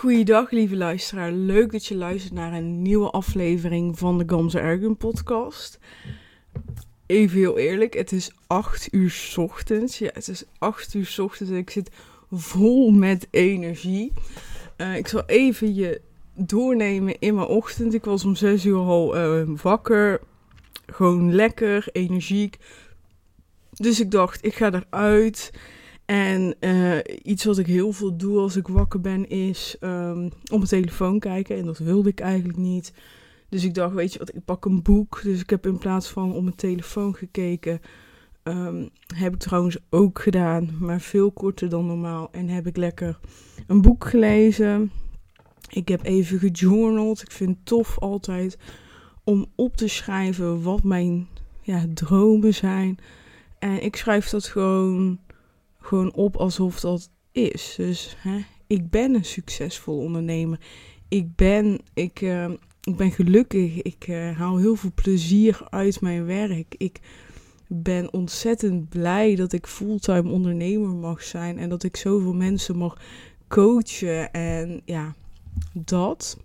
Goeiedag, lieve luisteraar. Leuk dat je luistert naar een nieuwe aflevering van de Gamze Ergun podcast. Even heel eerlijk, het is 8 uur ochtends. Ja, het is 8 uur ochtends en ik zit vol met energie. Uh, ik zal even je doornemen in mijn ochtend. Ik was om 6 uur al uh, wakker. Gewoon lekker, energiek. Dus ik dacht, ik ga eruit. En uh, iets wat ik heel veel doe als ik wakker ben, is um, op mijn telefoon kijken. En dat wilde ik eigenlijk niet. Dus ik dacht, weet je wat, ik pak een boek. Dus ik heb in plaats van op mijn telefoon gekeken, um, heb ik trouwens ook gedaan, maar veel korter dan normaal. En heb ik lekker een boek gelezen. Ik heb even gejournald. Ik vind het tof altijd om op te schrijven wat mijn ja, dromen zijn. En ik schrijf dat gewoon gewoon op alsof dat is. Dus hè, ik ben een succesvol ondernemer. Ik ben, ik, uh, ik ben gelukkig. Ik uh, haal heel veel plezier uit mijn werk. Ik ben ontzettend blij dat ik fulltime ondernemer mag zijn. En dat ik zoveel mensen mag coachen. En ja, dat.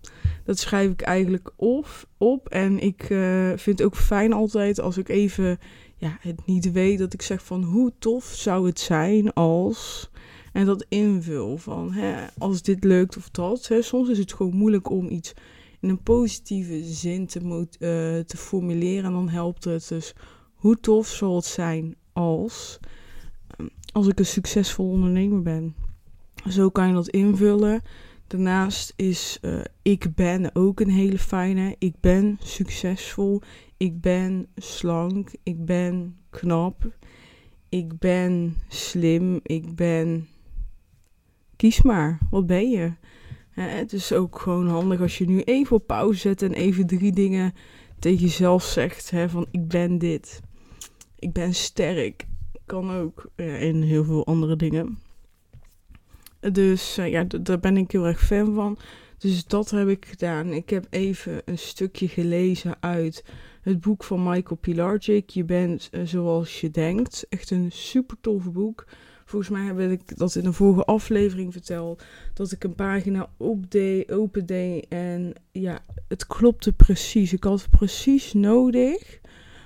Dat schrijf ik eigenlijk op. op. En ik uh, vind het ook fijn altijd als ik even ja, het niet weet, dat ik zeg van hoe tof zou het zijn als. En dat invul van hè, als dit lukt of dat. Hè, soms is het gewoon moeilijk om iets in een positieve zin te, uh, te formuleren. En dan helpt het dus hoe tof zal het zijn als. Ehm, als ik een succesvol ondernemer ben. Zo kan je dat invullen. Daarnaast is uh, ik ben ook een hele fijne. Ik ben succesvol. Ik ben slank. Ik ben knap. Ik ben slim. Ik ben. Kies maar. Wat ben je? het is ook gewoon handig als je nu even op pauze zet en even drie dingen tegen jezelf zegt. Hè, van ik ben dit. Ik ben sterk. Kan ook ja, in heel veel andere dingen. Dus uh, ja, daar ben ik heel erg fan van. Dus dat heb ik gedaan. Ik heb even een stukje gelezen uit het boek van Michael Pilarczyk. Je bent uh, zoals je denkt. Echt een super tof boek. Volgens mij heb ik dat in een vorige aflevering verteld. Dat ik een pagina opdeed, opende En ja, het klopte precies. Ik had precies nodig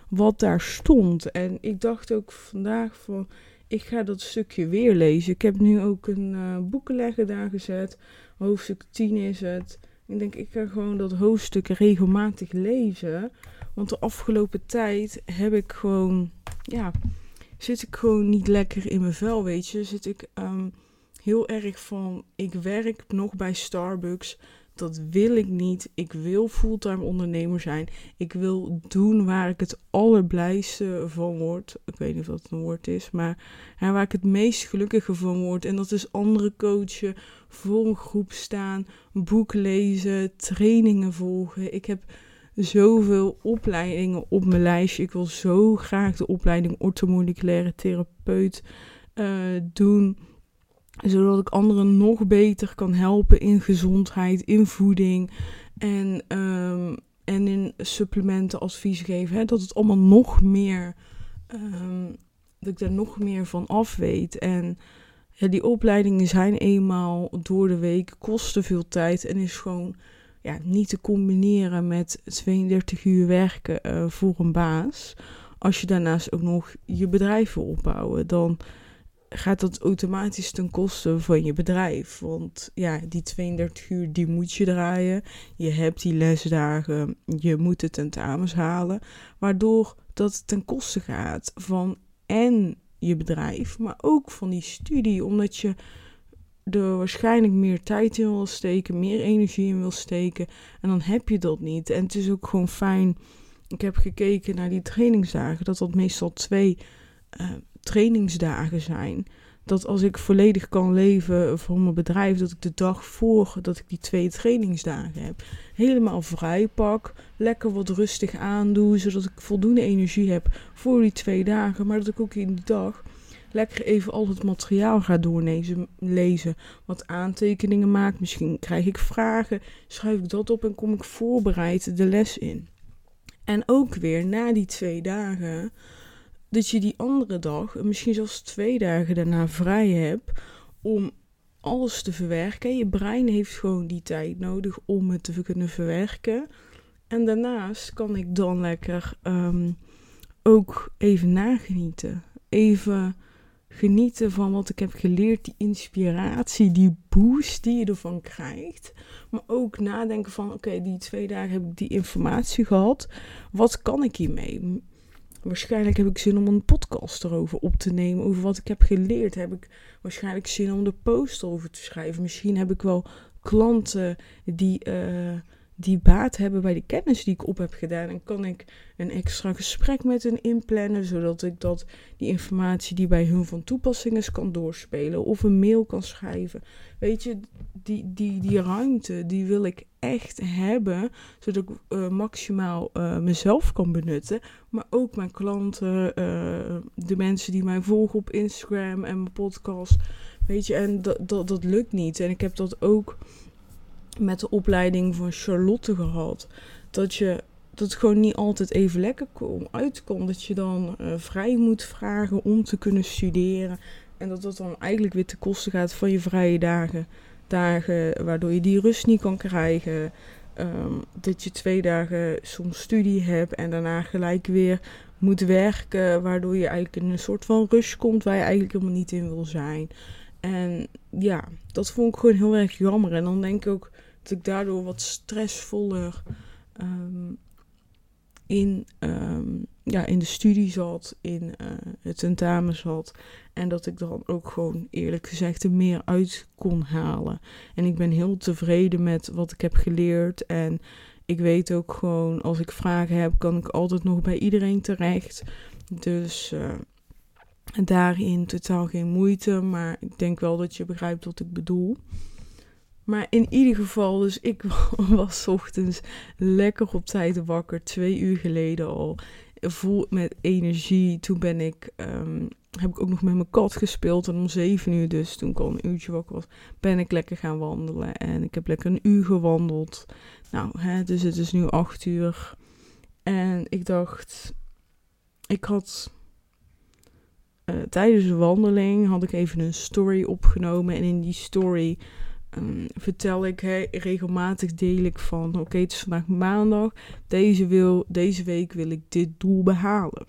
wat daar stond. En ik dacht ook vandaag van ik ga dat stukje weer lezen. Ik heb nu ook een uh, boekenlegger daar gezet. Hoofdstuk 10 is het. Ik denk, ik ga gewoon dat hoofdstuk regelmatig lezen. Want de afgelopen tijd heb ik gewoon, ja, zit ik gewoon niet lekker in mijn vel, weet je. Zit ik um, heel erg van, ik werk nog bij Starbucks dat wil ik niet. Ik wil fulltime ondernemer zijn. Ik wil doen waar ik het allerblijste van word. Ik weet niet of dat een woord is, maar waar ik het meest gelukkige van word. En dat is andere coachen, voor een groep staan, boek lezen, trainingen volgen. Ik heb zoveel opleidingen op mijn lijstje. Ik wil zo graag de opleiding orthomoleculaire therapeut uh, doen zodat ik anderen nog beter kan helpen in gezondheid, in voeding en, um, en in supplementen advies geven. Hè, dat het allemaal nog meer, um, dat ik daar nog meer van af weet. En ja, die opleidingen zijn eenmaal door de week, kosten veel tijd en is gewoon ja, niet te combineren met 32 uur werken uh, voor een baas. Als je daarnaast ook nog je bedrijf wil opbouwen, dan gaat dat automatisch ten koste van je bedrijf. Want ja, die 32 uur, die moet je draaien. Je hebt die lesdagen, je moet de tentamens halen. Waardoor dat ten koste gaat van en je bedrijf, maar ook van die studie. Omdat je er waarschijnlijk meer tijd in wil steken, meer energie in wil steken. En dan heb je dat niet. En het is ook gewoon fijn. Ik heb gekeken naar die trainingsdagen, dat dat meestal twee uh, trainingsdagen zijn. Dat als ik volledig kan leven voor mijn bedrijf, dat ik de dag voor dat ik die twee trainingsdagen heb, helemaal vrij pak. Lekker wat rustig aandoe, zodat ik voldoende energie heb voor die twee dagen. Maar dat ik ook in die dag lekker even al het materiaal ga doorlezen. Lezen, wat aantekeningen maak. Misschien krijg ik vragen. Schrijf ik dat op en kom ik voorbereid de les in. En ook weer na die twee dagen dat je die andere dag, misschien zelfs twee dagen daarna vrij hebt om alles te verwerken. Je brein heeft gewoon die tijd nodig om het te kunnen verwerken. En daarnaast kan ik dan lekker ehm, ook even nagenieten. Even genieten van wat ik heb geleerd, die inspiratie, die boost die je ervan krijgt. Maar ook nadenken van, oké, die twee dagen heb ik die informatie gehad. Wat kan ik hiermee? Waarschijnlijk heb ik zin om een podcast erover op te nemen, over wat ik heb geleerd. Heb ik waarschijnlijk zin om de post over te schrijven. Misschien heb ik wel klanten die... Uh, die baat hebben bij de kennis die ik op heb gedaan. En kan ik een extra gesprek met hen inplannen, zodat ik dat, die informatie die bij hun van toepassing is, kan doorspelen. Of een mail kan schrijven. Weet je, die, die, die ruimte, die wil ik echt hebben, zodat ik uh, maximaal uh, mezelf kan benutten. Maar ook mijn klanten, uh, de mensen die mij volgen op Instagram en mijn podcast. Weet je, en dat, dat, dat lukt niet. En ik heb dat ook met de opleiding van Charlotte gehad. Dat je dat gewoon niet altijd even lekker kom, uitkomt. Dat je dan uh, vrij moet vragen om te kunnen studeren. En dat dat dan eigenlijk weer te kosten gaat van je vrije dagen. Dagen waardoor je die rust niet kan krijgen. Um, dat je twee dagen soms studie hebt en daarna gelijk weer moet werken. Waardoor je eigenlijk in een soort van rust komt waar je eigenlijk helemaal niet in wil zijn. En ja, dat vond ik gewoon heel erg jammer. En dan denk ik ook dat ik daardoor wat stressvoller um, in, um, ja, in de studie zat, in uh, het tentamen zat. En dat ik dan ook gewoon eerlijk gezegd er meer uit kon halen. En ik ben heel tevreden met wat ik heb geleerd. En ik weet ook gewoon, als ik vragen heb, kan ik altijd nog bij iedereen terecht. Dus uh, daarin totaal geen moeite. Maar ik denk wel dat je begrijpt wat ik bedoel. Maar in ieder geval, dus ik was ochtends lekker op tijd wakker, twee uur geleden al. Vol met energie. Toen ben ik, um, heb ik ook nog met mijn kat gespeeld. En om zeven uur dus, toen ik al een uurtje wakker was, ben ik lekker gaan wandelen. En ik heb lekker een uur gewandeld. Nou, hè, dus het is nu acht uur. En ik dacht, ik had uh, tijdens de wandeling had ik even een story opgenomen. En in die story um, vertel ik regelmatig deel ik van oké, het is vandaag maandag. Deze, wil, deze week wil ik dit doel behalen.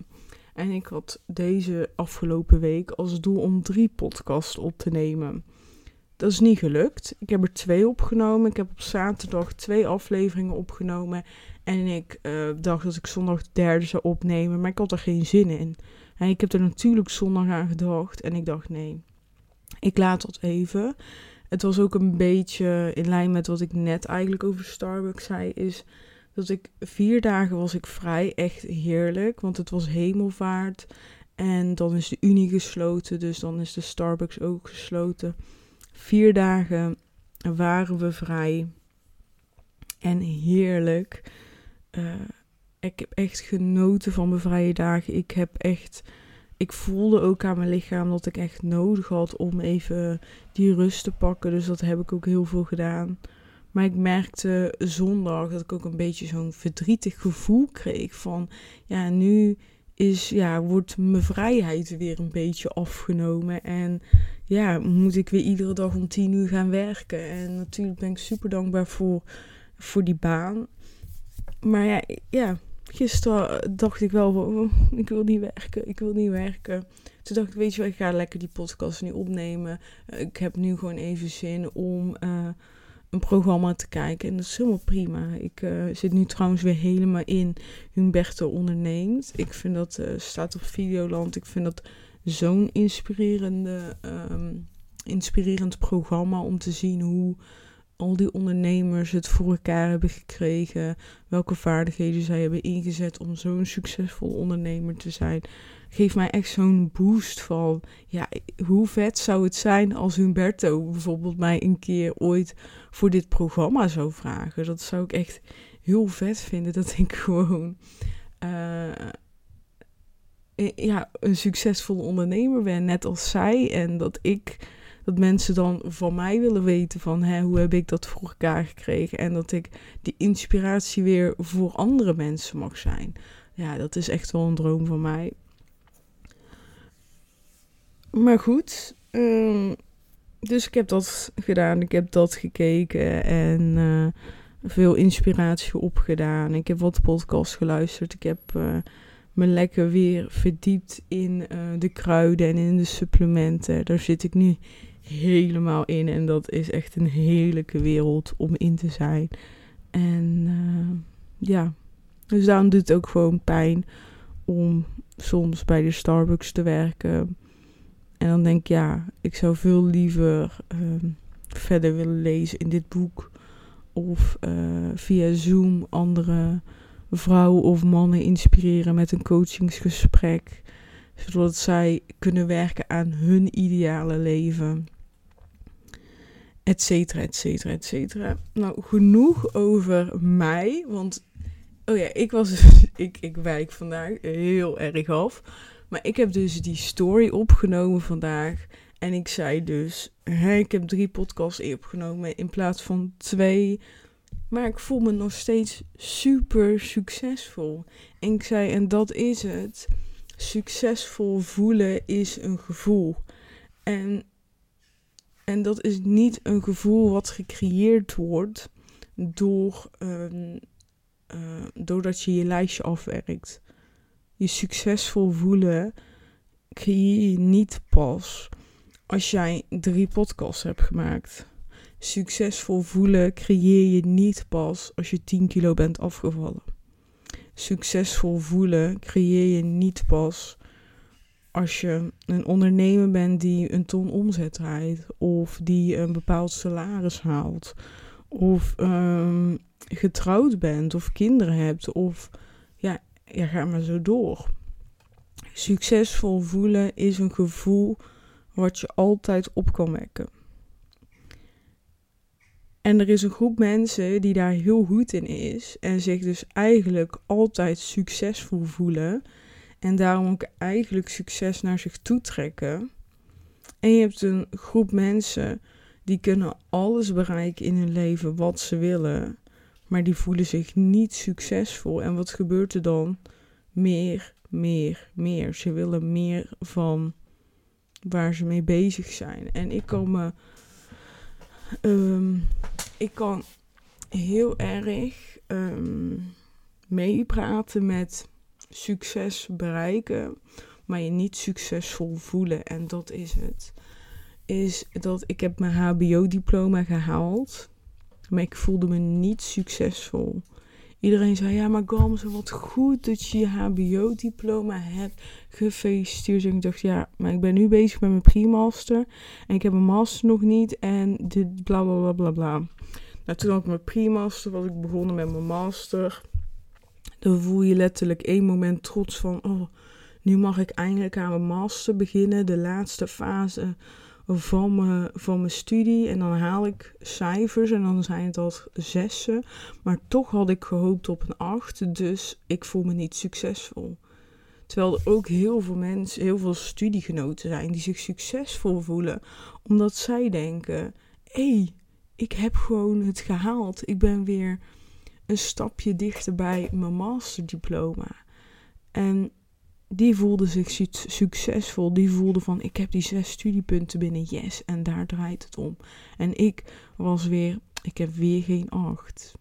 En ik had deze afgelopen week als doel om drie podcasts op te nemen. Dat is niet gelukt. Ik heb er twee opgenomen. Ik heb op zaterdag twee afleveringen opgenomen. En ik uh, dacht dat ik zondag de derde zou opnemen. Maar ik had er geen zin in. En ik heb er natuurlijk zondag aan gedacht. En ik dacht nee, ik laat dat even. Het was ook een beetje in lijn met wat ik net eigenlijk over Starbucks zei. Is dat ik vier dagen was ik vrij. Echt heerlijk. Want het was hemelvaart. En dan is de Unie gesloten. Dus dan is de Starbucks ook gesloten. Vier dagen waren we vrij. En heerlijk. Uh, ik heb echt genoten van mijn vrije dagen. Ik heb echt ik voelde ook aan mijn lichaam dat ik echt nodig had om even die rust te pakken. Dus dat heb ik ook heel veel gedaan. Maar ik merkte zondag dat ik ook een beetje zo'n verdrietig gevoel kreeg van ja, nu is, ja, wordt mijn vrijheid weer een beetje afgenomen. En ja, moet ik weer iedere dag om tien uur gaan werken. En natuurlijk ben ik super dankbaar voor, voor die baan. Maar ja, ja, gisteren dacht ik wel, oh, ik wil niet werken, ik wil niet werken. Toen dacht ik, weet je wel, ik ga lekker die podcast nu opnemen. ik heb nu gewoon even zin om uh, een programma te kijken. En dat is helemaal prima. Ik zit nu trouwens weer helemaal in Humberto onderneemt. Ik vind dat, staat op Videoland, ik vind dat zo'n inspirerende, um, inspirerend programma om te zien hoe al die ondernemers het voor elkaar hebben gekregen. Welke vaardigheden zij hebben ingezet om zo'n succesvol ondernemer te zijn. Geeft mij echt zo'n boost van, ja, hoe vet zou het zijn als Humberto bijvoorbeeld mij een keer ooit voor dit programma zou vragen. Dat zou ik echt heel vet vinden, dat ik gewoon... Uh, ja, een succesvol ondernemer ben, net als zij. En dat ik dat mensen dan van mij willen weten van hè, hoe heb ik dat voor elkaar gekregen. En dat ik die inspiratie weer voor andere mensen mag zijn. Ja, dat is echt wel een droom van mij. Maar goed, um, dus ik heb dat gedaan, ik heb dat gekeken en uh, veel inspiratie opgedaan. Ik heb wat podcasts geluisterd, ik heb uh, me lekker weer verdiept in uh, de kruiden en in de supplementen. Daar zit ik nu helemaal in en dat is echt een heerlijke wereld om in te zijn. En ja, dus daarom doet het ook gewoon pijn om soms bij de Starbucks te werken. En dan denk ik, ja, ik zou veel liever ehm, verder willen lezen in dit boek. Of uh, via Zoom andere vrouwen of mannen inspireren met een coachingsgesprek. Zodat zij kunnen werken aan hun ideale leven. Etcetera, etcetera, etcetera. Nou, genoeg over mij. Want, oh ja, ik was, ik, ik wijk vandaag heel erg af. Maar ik heb dus die story opgenomen vandaag. En ik zei dus, hè, ik heb drie podcasts opgenomen in plaats van twee. Maar ik voel me nog steeds super succesvol. En ik zei, en dat is het. Succesvol voelen is een gevoel. En, en dat is niet een gevoel wat gecreëerd wordt door, uh, doordat je je lijstje afwerkt je succesvol voelen creëer je niet pas als jij drie podcasts hebt gemaakt. Succesvol voelen creëer je niet pas als je 10 kilo bent afgevallen. Succesvol voelen creëer je niet pas als je een ondernemer bent die een ton omzet draait, of die een bepaald salaris haalt, of um, getrouwd bent, of kinderen hebt, of ja, ja, ga maar zo door. Succesvol voelen is een gevoel wat je altijd op kan wekken. En er is een groep mensen die daar heel goed in is en zich dus eigenlijk altijd succesvol voelen en daarom ook eigenlijk succes naar zich toe trekken. En je hebt een groep mensen die kunnen alles bereiken in hun leven wat ze willen, maar die voelen zich niet succesvol. En wat gebeurt er dan? Meer, meer, meer. Ze willen meer van waar ze mee bezig zijn. En ik kan me. Um, ik kan heel erg um, meepraten met succes bereiken, maar je niet succesvol voelen. En dat is het. Is dat ik heb mijn HBO-diploma gehaald maar ik voelde me niet succesvol. Iedereen zei, ja, maar Gamze, wat goed dat je je HBO-diploma hebt. Gefeliciteerd. En ik dacht, ja, maar ik ben nu bezig met mijn pre-master. En ik heb mijn master nog niet. En dit bla bla bla bla bla. Nou, toen had ik mijn pre-master, was ik begonnen met mijn master. Dan voel je letterlijk één moment trots van, oh, nu mag ik eindelijk aan mijn master beginnen. De laatste fase van mijn, van mijn studie. En dan haal ik cijfers en dan zijn het al zessen. Maar toch had ik gehoopt op een acht. Dus ik voel me niet succesvol. Terwijl er ook heel veel mensen, heel veel studiegenoten zijn die zich succesvol voelen. Omdat zij denken: hé, hey, ik heb gewoon het gehaald. Ik ben weer een stapje dichter bij mijn masterdiploma. En die voelde zich succesvol. Die voelde van ik heb die zes studiepunten binnen, yes. En daar draait het om. En ik was weer, ik heb weer geen acht.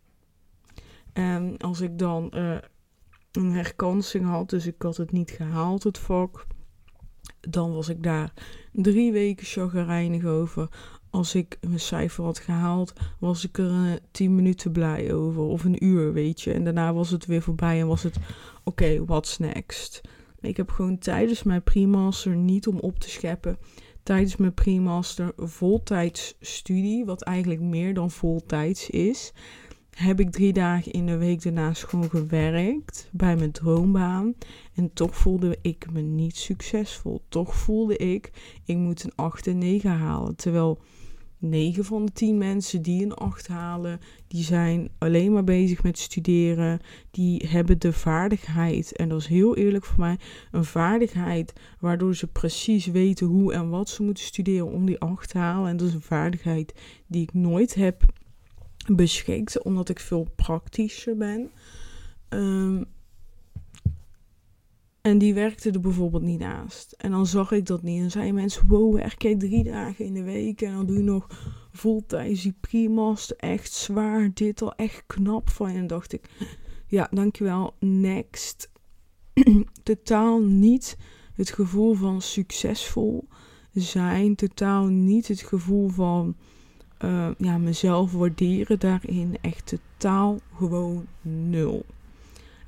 En als ik dan uh, een herkansing had, dus ik had het niet gehaald, het vak. Dan was ik daar drie weken chagrijnig over. Als ik mijn cijfer had gehaald, was ik er uh, tien minuten blij over. Of een uur, weet je. En daarna was het weer voorbij en was het, oké, okay, what's next? Ik heb gewoon tijdens mijn pre-master niet om op te scheppen. Tijdens mijn pre-master voltijds studie, wat eigenlijk meer dan voltijds is, heb ik drie dagen in de week daarnaast gewoon gewerkt bij mijn droombaan. En toch voelde ik me niet succesvol. Toch voelde ik, ik moet een 8 en 9 halen. Terwijl 9 van de 10 mensen die een 8 halen, die zijn alleen maar bezig met studeren. Die hebben de vaardigheid, en dat is heel eerlijk voor mij, een vaardigheid waardoor ze precies weten hoe en wat ze moeten studeren om die 8 te halen. En dat is een vaardigheid die ik nooit heb beschikt, omdat ik veel praktischer ben. Um, En die werkte er bijvoorbeeld niet naast. En dan zag ik dat niet. En zeiden mensen, wow, werk jij drie dagen in de week. En dan doe je nog voltijds die primast. Echt zwaar, dit al echt knap van je. En dacht ik, ja, dankjewel, next. totaal niet het gevoel van succesvol zijn. Totaal niet het gevoel van uh, ja, mezelf waarderen daarin. Echt totaal gewoon nul.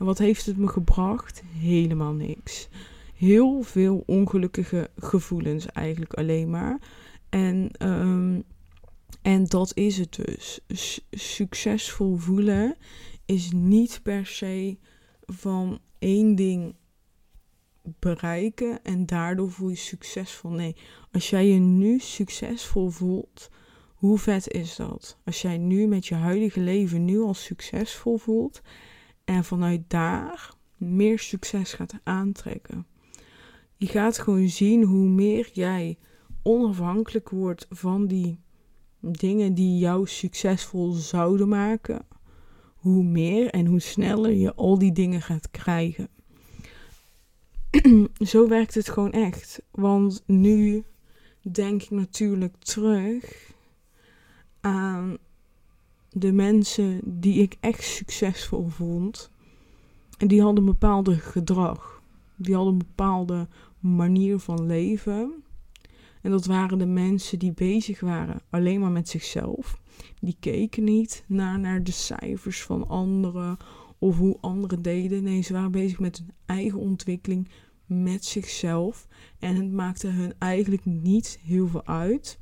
Wat heeft het me gebracht? Helemaal niks. Heel veel ongelukkige gevoelens eigenlijk alleen maar. En, um, en dat is het dus. succesvol voelen is niet per se van één ding bereiken en daardoor voel je succesvol. Nee, als jij je nu succesvol voelt, hoe vet is dat? Als jij nu met je huidige leven nu al succesvol voelt en vanuit daar meer succes gaat aantrekken. Je gaat gewoon zien hoe meer jij onafhankelijk wordt van die dingen die jou succesvol zouden maken, hoe meer en hoe sneller je al die dingen gaat krijgen. Zo werkt het gewoon echt. Want nu denk ik natuurlijk terug aan de mensen die ik echt succesvol vond. En die hadden een bepaalde gedrag. Die hadden een bepaalde manier van leven. En dat waren de mensen die bezig waren alleen maar met zichzelf. Die keken niet naar, naar de cijfers van anderen of hoe anderen deden. Nee, ze waren bezig met hun eigen ontwikkeling, met zichzelf. En het maakte hun eigenlijk niet heel veel uit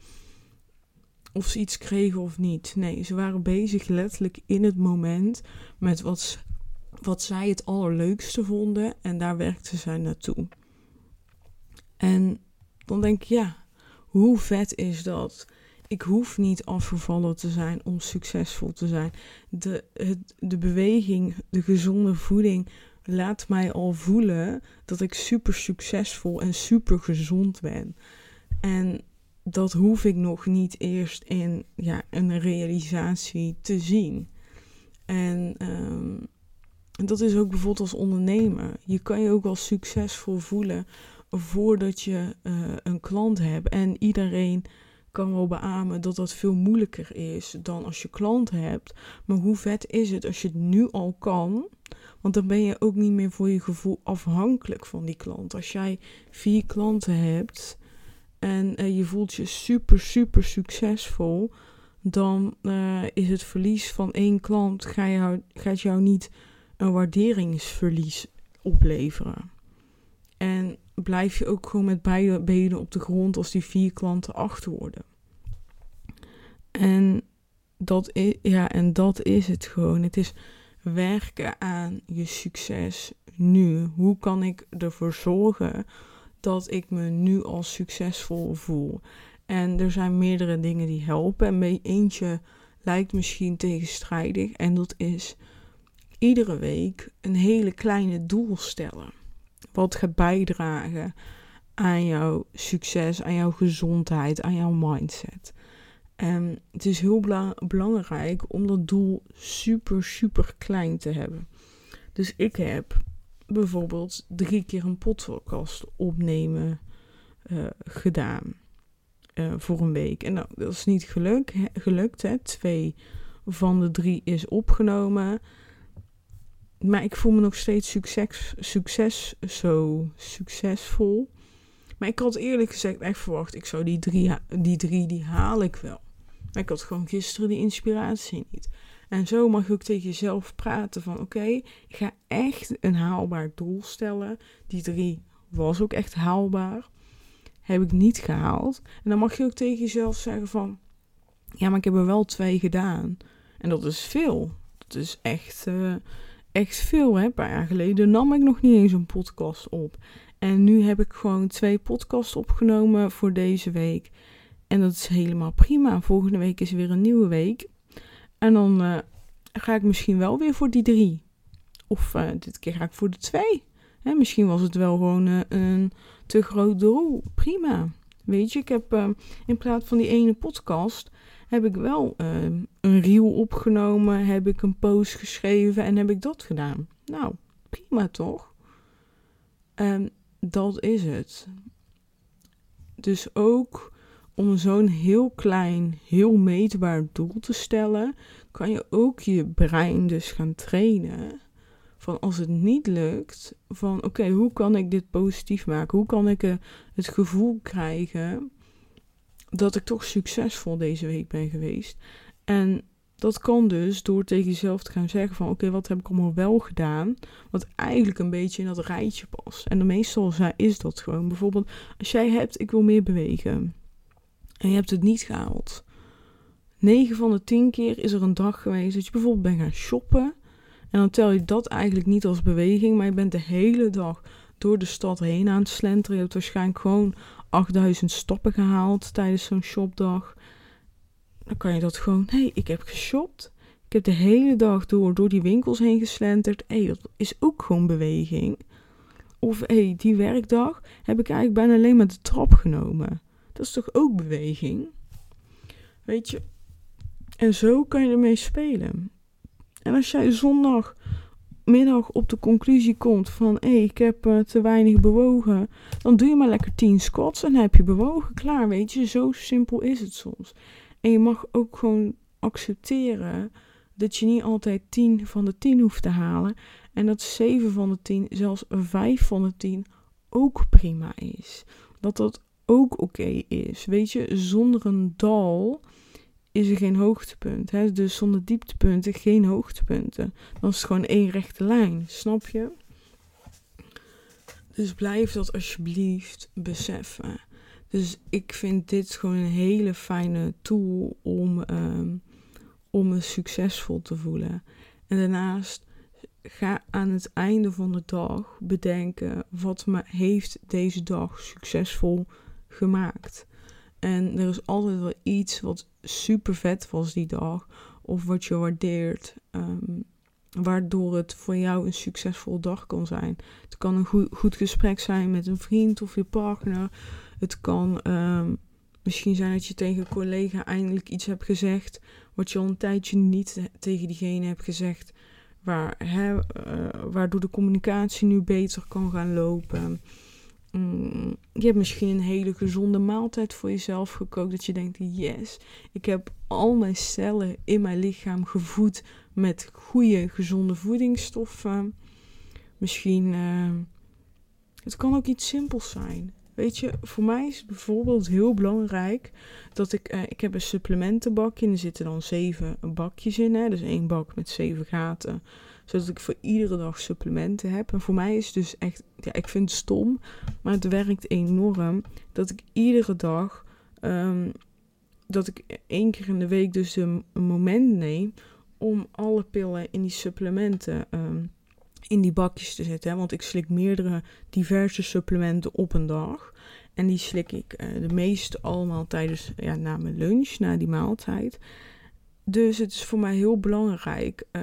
of ze iets kregen of niet. Nee, ze waren bezig letterlijk in het moment met wat, wat zij het allerleukste vonden en daar werkten zij naartoe. En dan denk ik, ja, hoe vet is dat? Ik hoef niet afgevallen te zijn om succesvol te zijn. De, het, de beweging, de gezonde voeding laat mij al voelen dat ik super succesvol en super gezond ben. En dat hoef ik nog niet eerst in ja, een realisatie te zien. En um, dat is ook bijvoorbeeld als ondernemer. Je kan je ook al succesvol voelen voordat je uh, een klant hebt. En iedereen kan wel beamen dat dat veel moeilijker is dan als je klant hebt. Maar hoe vet is het als je het nu al kan? Want dan ben je ook niet meer voor je gevoel afhankelijk van die klant. Als jij vier klanten hebt en uh, je voelt je super, super succesvol, dan uh, is het verlies van één klant ga gaat jou niet een waarderingsverlies opleveren. En blijf je ook gewoon met beide benen op de grond als die vier klanten achter worden. En dat is, ja, en dat is het gewoon. Het is werken aan je succes nu. Hoe kan ik ervoor zorgen dat ik me nu al succesvol voel? En er zijn meerdere dingen die helpen. En eentje lijkt misschien tegenstrijdig. En dat is iedere week een hele kleine doel stellen. Wat gaat bijdragen aan jouw succes, aan jouw gezondheid, aan jouw mindset. En het is heel belangrijk om dat doel super, super klein te hebben. Dus ik heb bijvoorbeeld drie keer een podcast opnemen uh, gedaan uh, voor een week. En dat is niet geluk, gelukt. Hè. Twee van de drie is opgenomen. Maar ik voel me nog steeds succes, succes zo succesvol. Maar ik had eerlijk gezegd echt verwacht, ik zou die drie, die drie, die haal ik wel. Maar ik had gewoon gisteren die inspiratie niet. En zo mag je ook tegen jezelf praten van oké, ik ga echt een haalbaar doel stellen. Die drie was ook echt haalbaar. Heb ik niet gehaald. En dan mag je ook tegen jezelf zeggen van ja, maar ik heb er wel twee gedaan. En dat is veel. Dat is echt, uh, echt veel. Hè? Een paar jaar geleden nam ik nog niet eens een podcast op. En nu heb ik gewoon twee podcasts opgenomen voor deze week. En dat is helemaal prima. Volgende week is weer een nieuwe week. En dan uh, ga ik misschien wel weer voor die drie. Of uh, dit keer ga ik voor de twee. Hè, misschien was het wel gewoon uh, een te groot doel. Prima. Weet je, ik heb in plaats van die ene podcast. Heb ik wel een reel opgenomen. Heb ik een post geschreven. En heb ik dat gedaan. Nou, prima toch? En dat is het. Dus ook om zo'n heel klein, heel meetbaar doel te stellen, kan je ook je brein dus gaan trainen. Van als het niet lukt, van oké, hoe kan ik dit positief maken? Hoe kan ik het gevoel krijgen dat ik toch succesvol deze week ben geweest? En dat kan dus door tegen jezelf te gaan zeggen van oké, wat heb ik allemaal wel gedaan? Wat eigenlijk een beetje in dat rijtje past. En meestal is dat gewoon. Bijvoorbeeld als jij hebt, ik wil meer bewegen. En je hebt het niet gehaald. 9 van de 10 keer is er een dag geweest dat je bijvoorbeeld bent gaan shoppen. En dan tel je dat eigenlijk niet als beweging, maar je bent de hele dag door de stad heen aan het slenteren. Je hebt waarschijnlijk gewoon 8000 stappen gehaald tijdens zo'n shopdag dan kan je dat gewoon, hé, hey, ik heb geshopt. Ik heb de hele dag door, door die winkels heen geslenterd. Hé, hey, dat is ook gewoon beweging. Of hé, hey, die werkdag heb ik eigenlijk bijna alleen maar de trap genomen. Dat is toch ook beweging? Weet je? En zo kan je ermee spelen. En als jij zondagmiddag op de conclusie komt van hé, ik heb uh, te weinig bewogen, dan doe je maar lekker 10 squats en heb je bewogen. Klaar, weet je, zo simpel is het soms. En je mag ook gewoon accepteren dat je niet altijd 10 van de 10 hoeft te halen. En dat 7 van de 10, zelfs 5 van de 10 ook prima is. Dat dat ook oké is. Weet je, zonder een dal is er geen hoogtepunt. Hè? Dus zonder dieptepunten geen hoogtepunten. Dan is het gewoon één rechte lijn. Snap je? Dus blijf dat alsjeblieft beseffen. Dus ik vind dit gewoon een hele fijne tool om, um, om me succesvol te voelen. En daarnaast ga aan het einde van de dag bedenken wat me heeft deze dag succesvol gemaakt. En er is altijd wel iets wat super vet was die dag. Of wat je waardeert. Um, waardoor het voor jou een succesvol dag kan zijn. Het kan een goed, goed gesprek zijn met een vriend of je partner. Het kan um, misschien zijn dat je tegen een collega eindelijk iets hebt gezegd. wat je al een tijdje niet tegen diegene hebt gezegd. Waar, hè, uh, waardoor de communicatie nu beter kan gaan lopen. Mm, je hebt misschien een hele gezonde maaltijd voor jezelf gekookt. Dat je denkt: yes, ik heb al mijn cellen in mijn lichaam gevoed met goede, gezonde voedingsstoffen. Misschien. Uh, het kan ook iets simpels zijn. Weet je, voor mij is bijvoorbeeld heel belangrijk dat ik. Uh, ik heb een supplementenbakje en er zitten dan zeven bakjes in. Hè? Dus één bak met zeven gaten. Zodat ik voor iedere dag supplementen heb. En voor mij is het dus echt. Ja, ik vind het stom. Maar het werkt enorm. Dat ik iedere dag. Um, dat ik één keer in de week dus een, moment neem om alle pillen in die supplementen um, in die bakjes te zetten. Hè? Want ik slik meerdere diverse supplementen op een dag. En die slik ik uh, de meeste allemaal tijdens, ja, na mijn lunch, na die maaltijd. Dus het is voor mij heel belangrijk uh,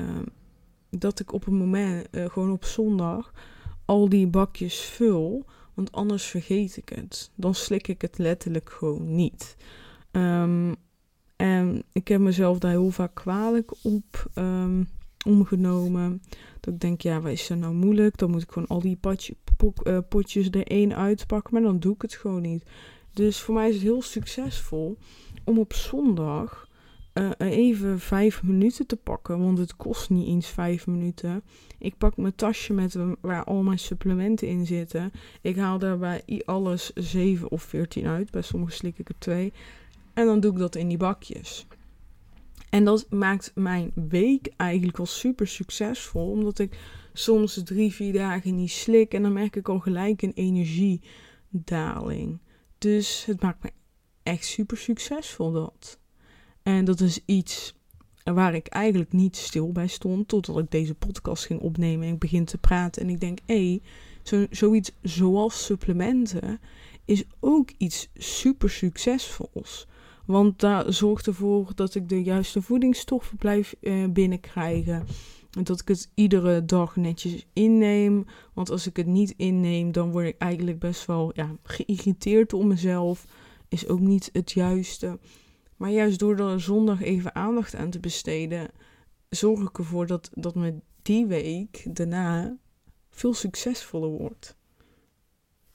dat ik op een moment, uh, gewoon op zondag, al die bakjes vul. Want anders vergeet ik het. Dan slik ik het letterlijk gewoon niet. Um, en ik heb mezelf daar heel vaak kwalijk op um, omgenomen. Dat ik denk, ja, wat is er nou moeilijk? Dan moet ik gewoon al die uh, potjes er één uitpakken. Maar dan doe ik het gewoon niet. Dus voor mij is het heel succesvol om op zondag uh, even vijf minuten te pakken. Want het kost niet eens vijf minuten. Ik pak mijn tasje met waar al mijn supplementen in zitten. Ik haal daarbij alles 7 of 14 uit. Bij sommige slik ik er twee. En dan doe ik dat in die bakjes. En dat maakt mijn week eigenlijk wel super succesvol. Omdat ik soms drie, vier dagen niet slik. En dan merk ik al gelijk een energiedaling. Dus het maakt me echt super succesvol dat. En dat is iets waar ik eigenlijk niet stil bij stond. Totdat ik deze podcast ging opnemen en ik begin te praten. En ik denk, hé, hey, zo, zoiets zoals supplementen is ook iets super succesvols. Want dat zorgt ervoor dat ik de juiste voedingsstoffen blijf uh, binnenkrijgen. En dat ik het iedere dag netjes inneem. Want als ik het niet inneem, dan word ik eigenlijk best wel ja, geïrriteerd op mezelf. Is ook niet het juiste. Maar juist door er zondag even aandacht aan te besteden, zorg ik ervoor dat, dat me die week daarna veel succesvoller wordt.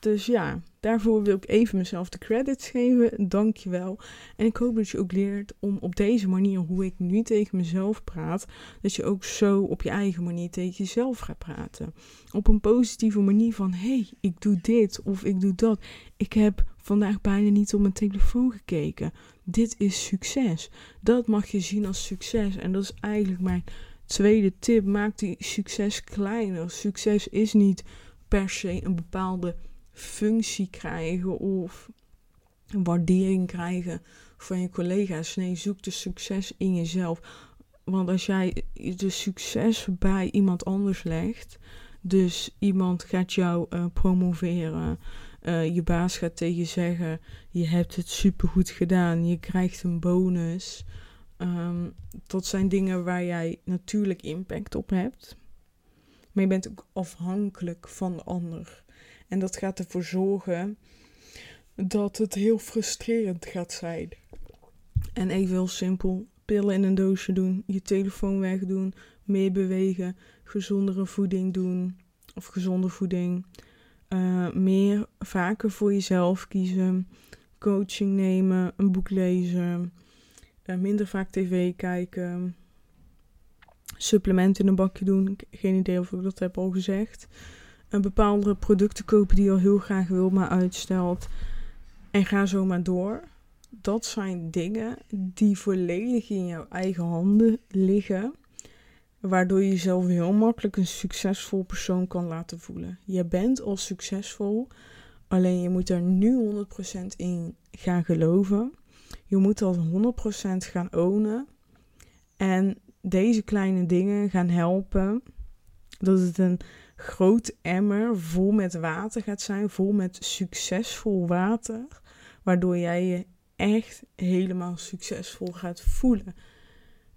Dus ja, daarvoor wil ik even mezelf de credits geven. Dankjewel. En ik hoop dat je ook leert om op deze manier, hoe ik nu tegen mezelf praat, dat je ook zo op je eigen manier tegen jezelf gaat praten. Op een positieve manier van, hé, hey, ik doe dit of ik doe dat. Ik heb vandaag bijna niet op mijn telefoon gekeken. Dit is succes. Dat mag je zien als succes. En dat is eigenlijk mijn tweede tip. Maak die succes kleiner. Succes is niet per se een bepaalde functie krijgen of een waardering krijgen van je collega's. Nee, zoek de succes in jezelf. Want als jij de succes bij iemand anders legt, dus iemand gaat jou uh, promoveren, uh, je baas gaat tegen je zeggen: Je hebt het supergoed gedaan, je krijgt een bonus. Um, dat zijn dingen waar jij natuurlijk impact op hebt. Maar je bent ook afhankelijk van de ander. En dat gaat ervoor zorgen dat het heel frustrerend gaat zijn. En even heel simpel: pillen in een doosje doen, je telefoon wegdoen, meer bewegen, gezondere voeding doen of gezonde voeding. Uh, meer vaker voor jezelf kiezen, coaching nemen, een boek lezen, uh, minder vaak tv kijken, supplementen in een bakje doen. Geen idee of ik dat heb al gezegd. Een bepaalde producten kopen die je al heel graag wil, maar uitstelt. En ga zo maar door. Dat zijn dingen die volledig in jouw eigen handen liggen. Waardoor je jezelf heel makkelijk een succesvol persoon kan laten voelen. Je bent al succesvol, alleen je moet er nu 100% in gaan geloven. Je moet dat 100% gaan ownen. En deze kleine dingen gaan helpen. Dat het een groot emmer vol met water gaat zijn, vol met succesvol water. Waardoor jij je echt helemaal succesvol gaat voelen.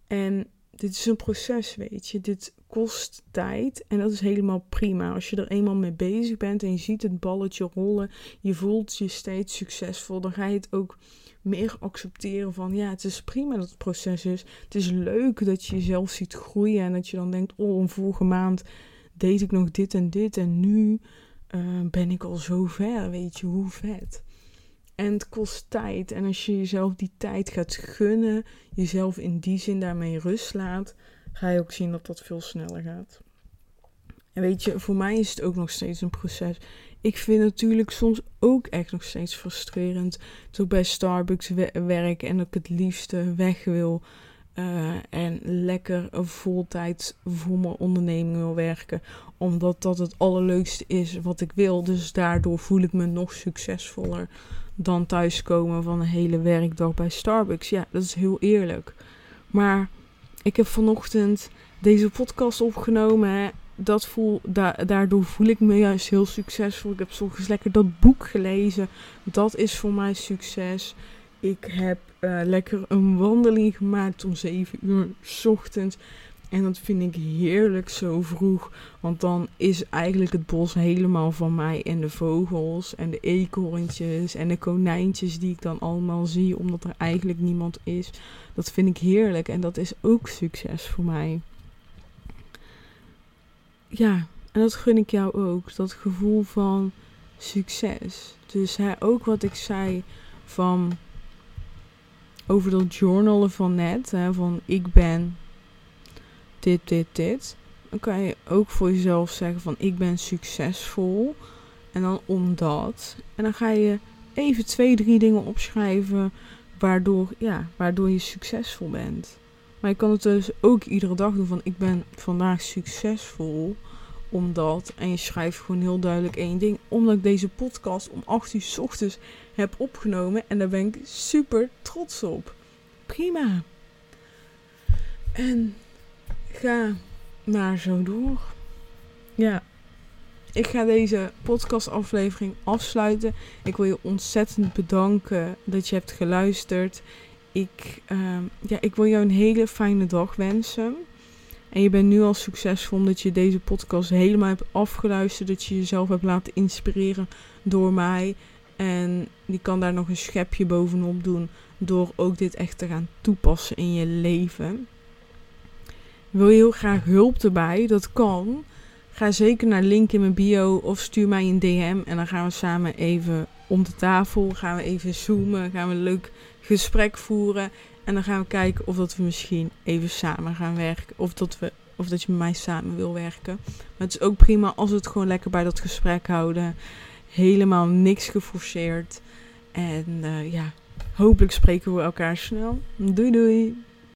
En dit is een proces, weet je. Dit kost tijd en dat is helemaal prima. Als je er eenmaal mee bezig bent en je ziet het balletje rollen, je voelt je steeds succesvol, dan ga je het ook meer accepteren van ja, het is prima dat het proces is. Het is leuk dat je jezelf ziet groeien en dat je dan denkt, oh, een vorige maand deed ik nog dit en dit en nu uh, ben ik al zo ver, weet je, hoe vet. En het kost tijd. En als je jezelf die tijd gaat gunnen, jezelf in die zin daarmee rust laat, ga je ook zien dat dat veel sneller gaat. En weet je, voor mij is het ook nog steeds een proces. Ik vind het natuurlijk soms ook echt nog steeds frustrerend. Dat ik bij Starbucks werk en dat ik het liefste weg wil. Uh, en lekker voltijd voor mijn onderneming wil werken. Omdat dat het allerleukste is wat ik wil. Dus daardoor voel ik me nog succesvoller dan thuiskomen van een hele werkdag bij Starbucks. Ja, dat is heel eerlijk. Maar ik heb vanochtend deze podcast opgenomen. Dat voel, daardoor voel ik me juist heel succesvol. Ik heb soms lekker dat boek gelezen. Dat is voor mij succes. Ik heb uh, lekker een wandeling gemaakt om 7 uur s ochtends. En dat vind ik heerlijk zo vroeg. Want dan is eigenlijk het bos helemaal van mij. En de vogels en de eekhoorntjes en de konijntjes die ik dan allemaal zie. Omdat er eigenlijk niemand is. Dat vind ik heerlijk. En dat is ook succes voor mij. Ja, en dat gun ik jou ook. Dat gevoel van succes. Dus hè, ook wat ik zei van over dat journalen van net. Hè, van ik ben dit, dit, dit. Dan kan je ook voor jezelf zeggen van ik ben succesvol. En dan omdat. En dan ga je even twee, drie dingen opschrijven waardoor, ja, waardoor je succesvol bent. Maar je kan het dus ook iedere dag doen van ik ben vandaag succesvol omdat. En je schrijft gewoon heel duidelijk één ding. Omdat ik deze podcast om 8 uur s ochtends heb opgenomen. En daar ben ik super trots op. Prima. En ga maar zo door. Ja. Ik ga deze podcastaflevering afsluiten. Ik wil je ontzettend bedanken dat je hebt geluisterd. Ik, uh, ja, ik wil jou een hele fijne dag wensen. En je bent nu al succesvol omdat je deze podcast helemaal hebt afgeluisterd. Dat je jezelf hebt laten inspireren door mij. En die kan daar nog een schepje bovenop doen. Door ook dit echt te gaan toepassen in je leven. Wil je heel graag hulp erbij? Dat kan. ga zeker naar link in mijn bio of stuur mij een DM. En dan gaan we samen even om de tafel. Gaan we even zoomen. Gaan we een leuk gesprek voeren. En dan gaan we kijken of dat we misschien even samen gaan werken. Of dat, we, of dat je met mij samen wil werken. Maar het is ook prima als we het gewoon lekker bij dat gesprek houden. Helemaal niks geforceerd. En uh, ja, hopelijk spreken we elkaar snel. Doei doei!